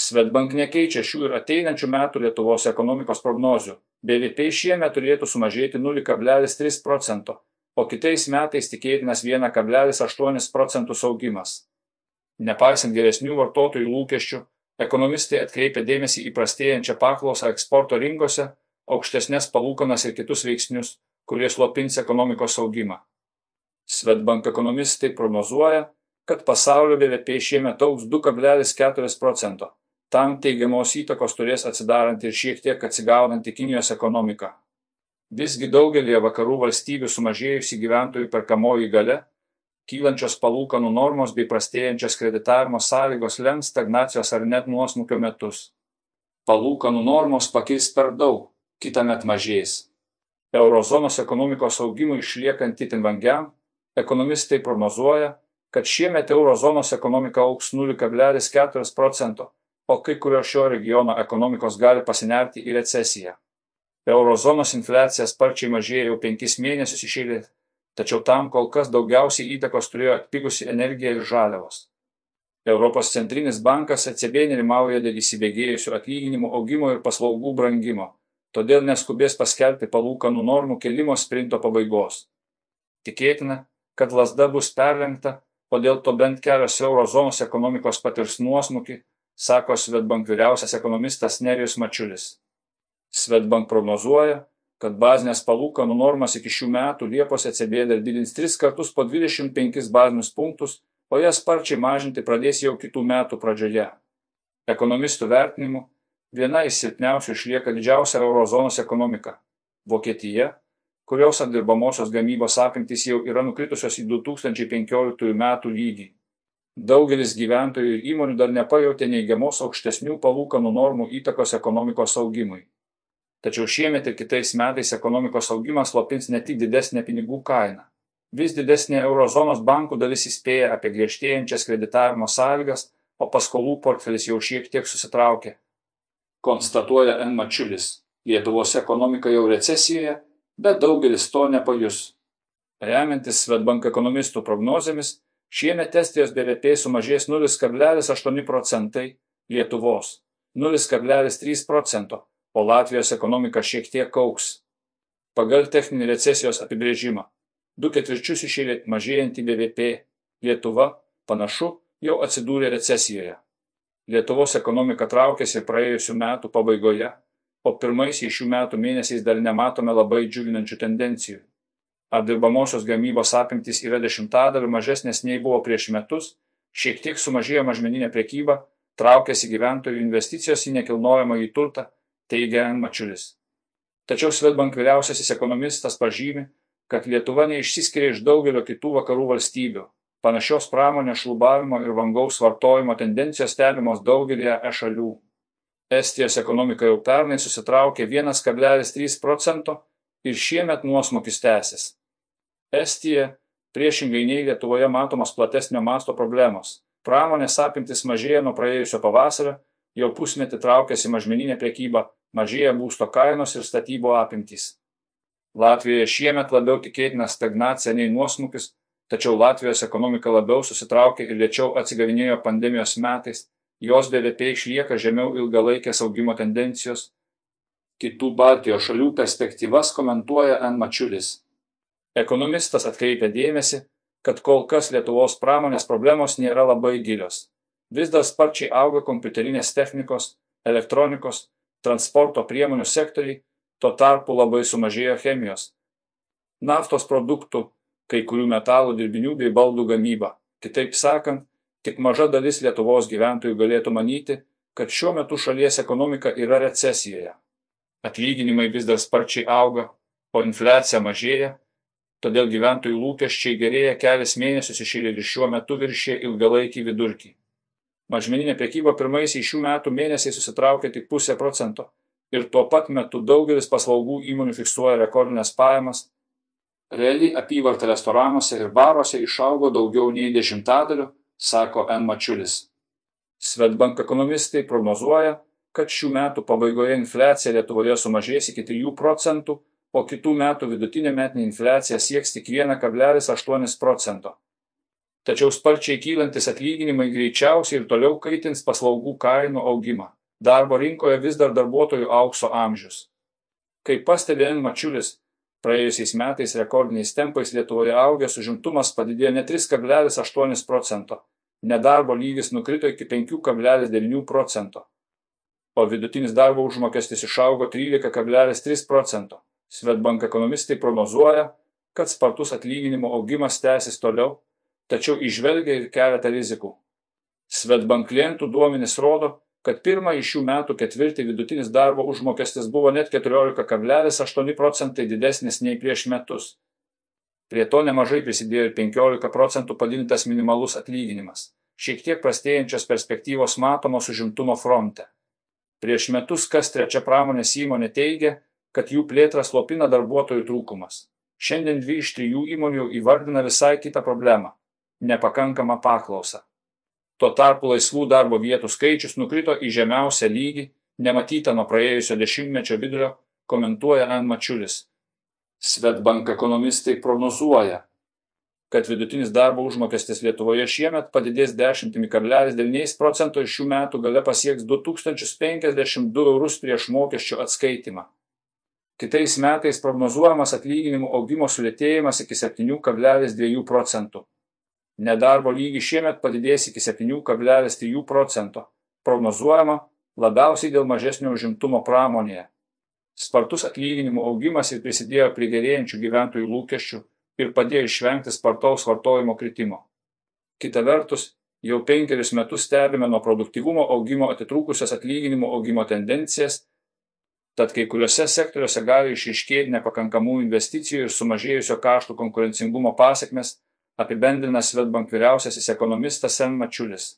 Svetbank nekeičia šių ir ateinančių metų Lietuvos ekonomikos prognozių. BVP šiemet turėtų sumažėti 0,3 procento, o kitais metais tikėtinas 1,8 procentus augimas. Nepaisant geresnių vartotojų lūkesčių, ekonomistai atkreipia dėmesį į prastėjančią paklausą eksporto rinkose, aukštesnės palūkanas ir kitus veiksnius, kurie slopins ekonomikos augimą. Svetbank ekonomistai prognozuoja, kad pasaulio BVP šiemet augs 2,4 procento. Tam teigiamos įtakos turės atsidaranti ir šiek tiek atsigaunanti Kinijos ekonomika. Visgi daugelie vakarų valstybių sumažėjusi gyventojų perkamoji gale, kylančios palūkanų normos bei prastėjančios kreditavimo sąlygos lems stagnacijos ar net nuosmukio metus. Palūkanų normos pakils per daug, kitą met mažės. Eurozonos ekonomikos augimui išliekant itin vangiam, ekonomistai prognozuoja, kad šiemet eurozonos ekonomika auks 0,4 procento o kai kurios šio regiono ekonomikos gali pasinerti į recesiją. Eurozonos infliacija sparčiai mažėja jau penkis mėnesius iš eilės, tačiau tam kol kas daugiausiai įtakos turėjo atpigusi energija ir žaliavos. Europos centrinis bankas ECB nerimauja dėl įsibėgėjusių atlyginimų augimo ir paslaugų brangimo, todėl neskubės paskelbti palūkanų normų kelimo sprinto pabaigos. Tikėtina, kad lasda bus perlenkta, o dėl to bent kelios eurozonos ekonomikos patirs nuosmukį, sako Svetbank vyriausias ekonomistas Nerijus Mačiulis. Svetbank prognozuoja, kad bazinės palūkanų normas iki šių metų Liepos ECB dar didins 3 kartus po 25 bazinius punktus, o jas sparčiai mažinti pradės jau kitų metų pradžioje. Ekonomistų vertinimu, viena iš silpniausių išlieka didžiausia eurozonos ekonomika - Vokietija, kurios apdirbamosios gamybos apimtys jau yra nukritusios į 2015 metų lygį. Daugelis gyventojų ir įmonių dar nepajautė neigiamos aukštesnių palūkanų normų įtakos ekonomikos augimui. Tačiau šiemet ir kitais metais ekonomikos augimas slopins ne tik didesnę pinigų kainą. Vis didesnė eurozonos bankų dalis įspėja apie griežtėjančias kreditavimo sąlygas, o paskolų portfelis jau šiek tiek susitraukė. Konstatuoja N. Mačiulis. Lietuvos ekonomika jau recesijoje, bet daugelis to nepajus. Remiantis Svetbank ekonomistų prognozėmis, Šiemet Estijos BVP sumažės 0,8 procentai, Lietuvos 0,3 procento, o Latvijos ekonomika šiek tiek auks. Pagal techninį recesijos apibrėžimą, du ketvirčius išėlė mažėjantį BVP, Lietuva, panašu, jau atsidūrė recesijoje. Lietuvos ekonomika traukėsi praėjusiu metu pabaigoje, o pirmaisiais šių metų mėnesiais dar nematome labai džiuginančių tendencijų apdirbamosios gamybos apimtys yra dešimtadaliu mažesnės nei buvo prieš metus, šiek tiek sumažėjo mažmeninė prekyba, traukiasi gyventojų investicijos į nekilnojamąjį turtą, teigia N. Mačiulis. Tačiau Svetbank vyriausiasis ekonomistas pažymi, kad Lietuva neišsiskiria iš daugelio kitų vakarų valstybių. Panašios pramonės šlubavimo ir vangaus vartojimo tendencijos stebimos daugelėje e šalių. Estijos ekonomika jau pernai susitraukė 1,3 procento ir šiemet nuosmukis tęsis. Estija, priešingai nei Lietuvoje matomos platesnio masto problemos. Pramonės apimtis mažėja nuo praėjusio pavasario, jau pusmetį traukiasi mažmeninė prekyba, mažėja būsto kainos ir statybų apimtys. Latvijoje šiemet labiau tikėtina stagnacija nei nuosmukis, tačiau Latvijos ekonomika labiau susitraukė ir lėčiau atsigavinėjo pandemijos metais, jos BVP išlieka žemiau ilgalaikės augimo tendencijos. Kitų Baltijos šalių perspektyvas komentuoja N. Mačiulis. Ekonomistas atkreipia dėmesį, kad kol kas Lietuvos pramonės problemos nėra labai gilios. Vis dar sparčiai auga kompiuterinės technikos, elektronikos, transporto priemonių sektoriai, tuo tarpu labai sumažėjo chemijos, naftos produktų, kai kurių metalų dirbinių bei baldų gamyba. Kitaip sakant, tik maža dalis Lietuvos gyventojų galėtų manyti, kad šiuo metu šalies ekonomika yra recesijoje. Atlyginimai vis dar sparčiai auga, o infliacija mažėja, todėl gyventojų lūkesčiai gerėja kelias mėnesius iš eilės ir šiuo metu viršė ilgalaikį vidurkį. Mažmeninė prekyba pirmaisiais šių metų mėnesiais susitraukė tik pusę procento ir tuo pat metu daugelis paslaugų įmonių fiksuoja rekordinės pajamas. Reali apyvarta restoranuose ir baruose išaugo daugiau nei dešimtadaliu, sako N. Mačiulis. Svetbank ekonomistai prognozuoja, kad šių metų pabaigoje infliacija Lietuvoje sumažės iki 3 procentų o kitų metų vidutinė metinė infliacija sieks tik 1,8 procento. Tačiau sparčiai kylantis atlyginimai greičiausiai ir toliau kaitins paslaugų kainų augimą. Darbo rinkoje vis dar darbuotojų aukso amžius. Kaip pastebi N. Mačiulis, praėjusiais metais rekordiniais tempais Lietuvoje augęs užimtumas padidėjo ne 3,8 procento, nedarbo lygis nukrito iki 5,9 procento, o vidutinis darbo užmokestis išaugo 13,3 procento. Svetbank ekonomistai prognozuoja, kad spartus atlyginimo augimas tęsis toliau tačiau įžvelgia ir keletą rizikų. Svetbank klientų duomenys rodo, kad pirmąjį šių metų ketvirtį vidutinis darbo užmokestis buvo net 14,8 procentai didesnis nei prieš metus. Prie to nemažai prisidėjo ir 15 procentų padidintas minimalus atlyginimas. Šiek tiek prastėjančios perspektyvos matomos užimtumo fronte. Prieš metus kas trečia pramonės įmonė teigia, kad jų plėtrą slopina darbuotojų trūkumas. Šiandien dvi iš trijų įmonių įvardina visai kitą problemą nepakankamą paklausą. Tuo tarpu laisvų darbo vietų skaičius nukrito į žemiausią lygį, nematytą nuo praėjusio dešimtmečio vidurio, komentuoja An Mačiulis. Svetbank ekonomistai prognozuoja, kad vidutinis darbo užmokestis Lietuvoje šiemet padidės 10,9 procento ir šių metų gale pasieks 2052 eurus prieš mokesčių atskaitimą. Kitais metais prognozuojamas atlyginimų augimo sulėtėjimas iki 7,2 procentų. Nedarbo lygis šiemet padidės iki 7,3 procento. Prognozuojama labiausiai dėl mažesnio užimtumo pramonėje. Spartus atlyginimų augimas ir prisidėjo prie gerėjančių gyventojų lūkesčių ir padėjo išvengti spartaus vartojimo kritimo. Kita vertus, jau penkerius metus stebime nuo produktyvumo augimo atitrūkusias atlyginimų augimo tendencijas, tad kai kuriuose sektoriuose gali išaiškėti nepakankamų investicijų ir sumažėjusio kaštų konkurencingumo pasiekmes apibendrina Svetbank vyriausiasis ekonomistas Sen Mačiulis.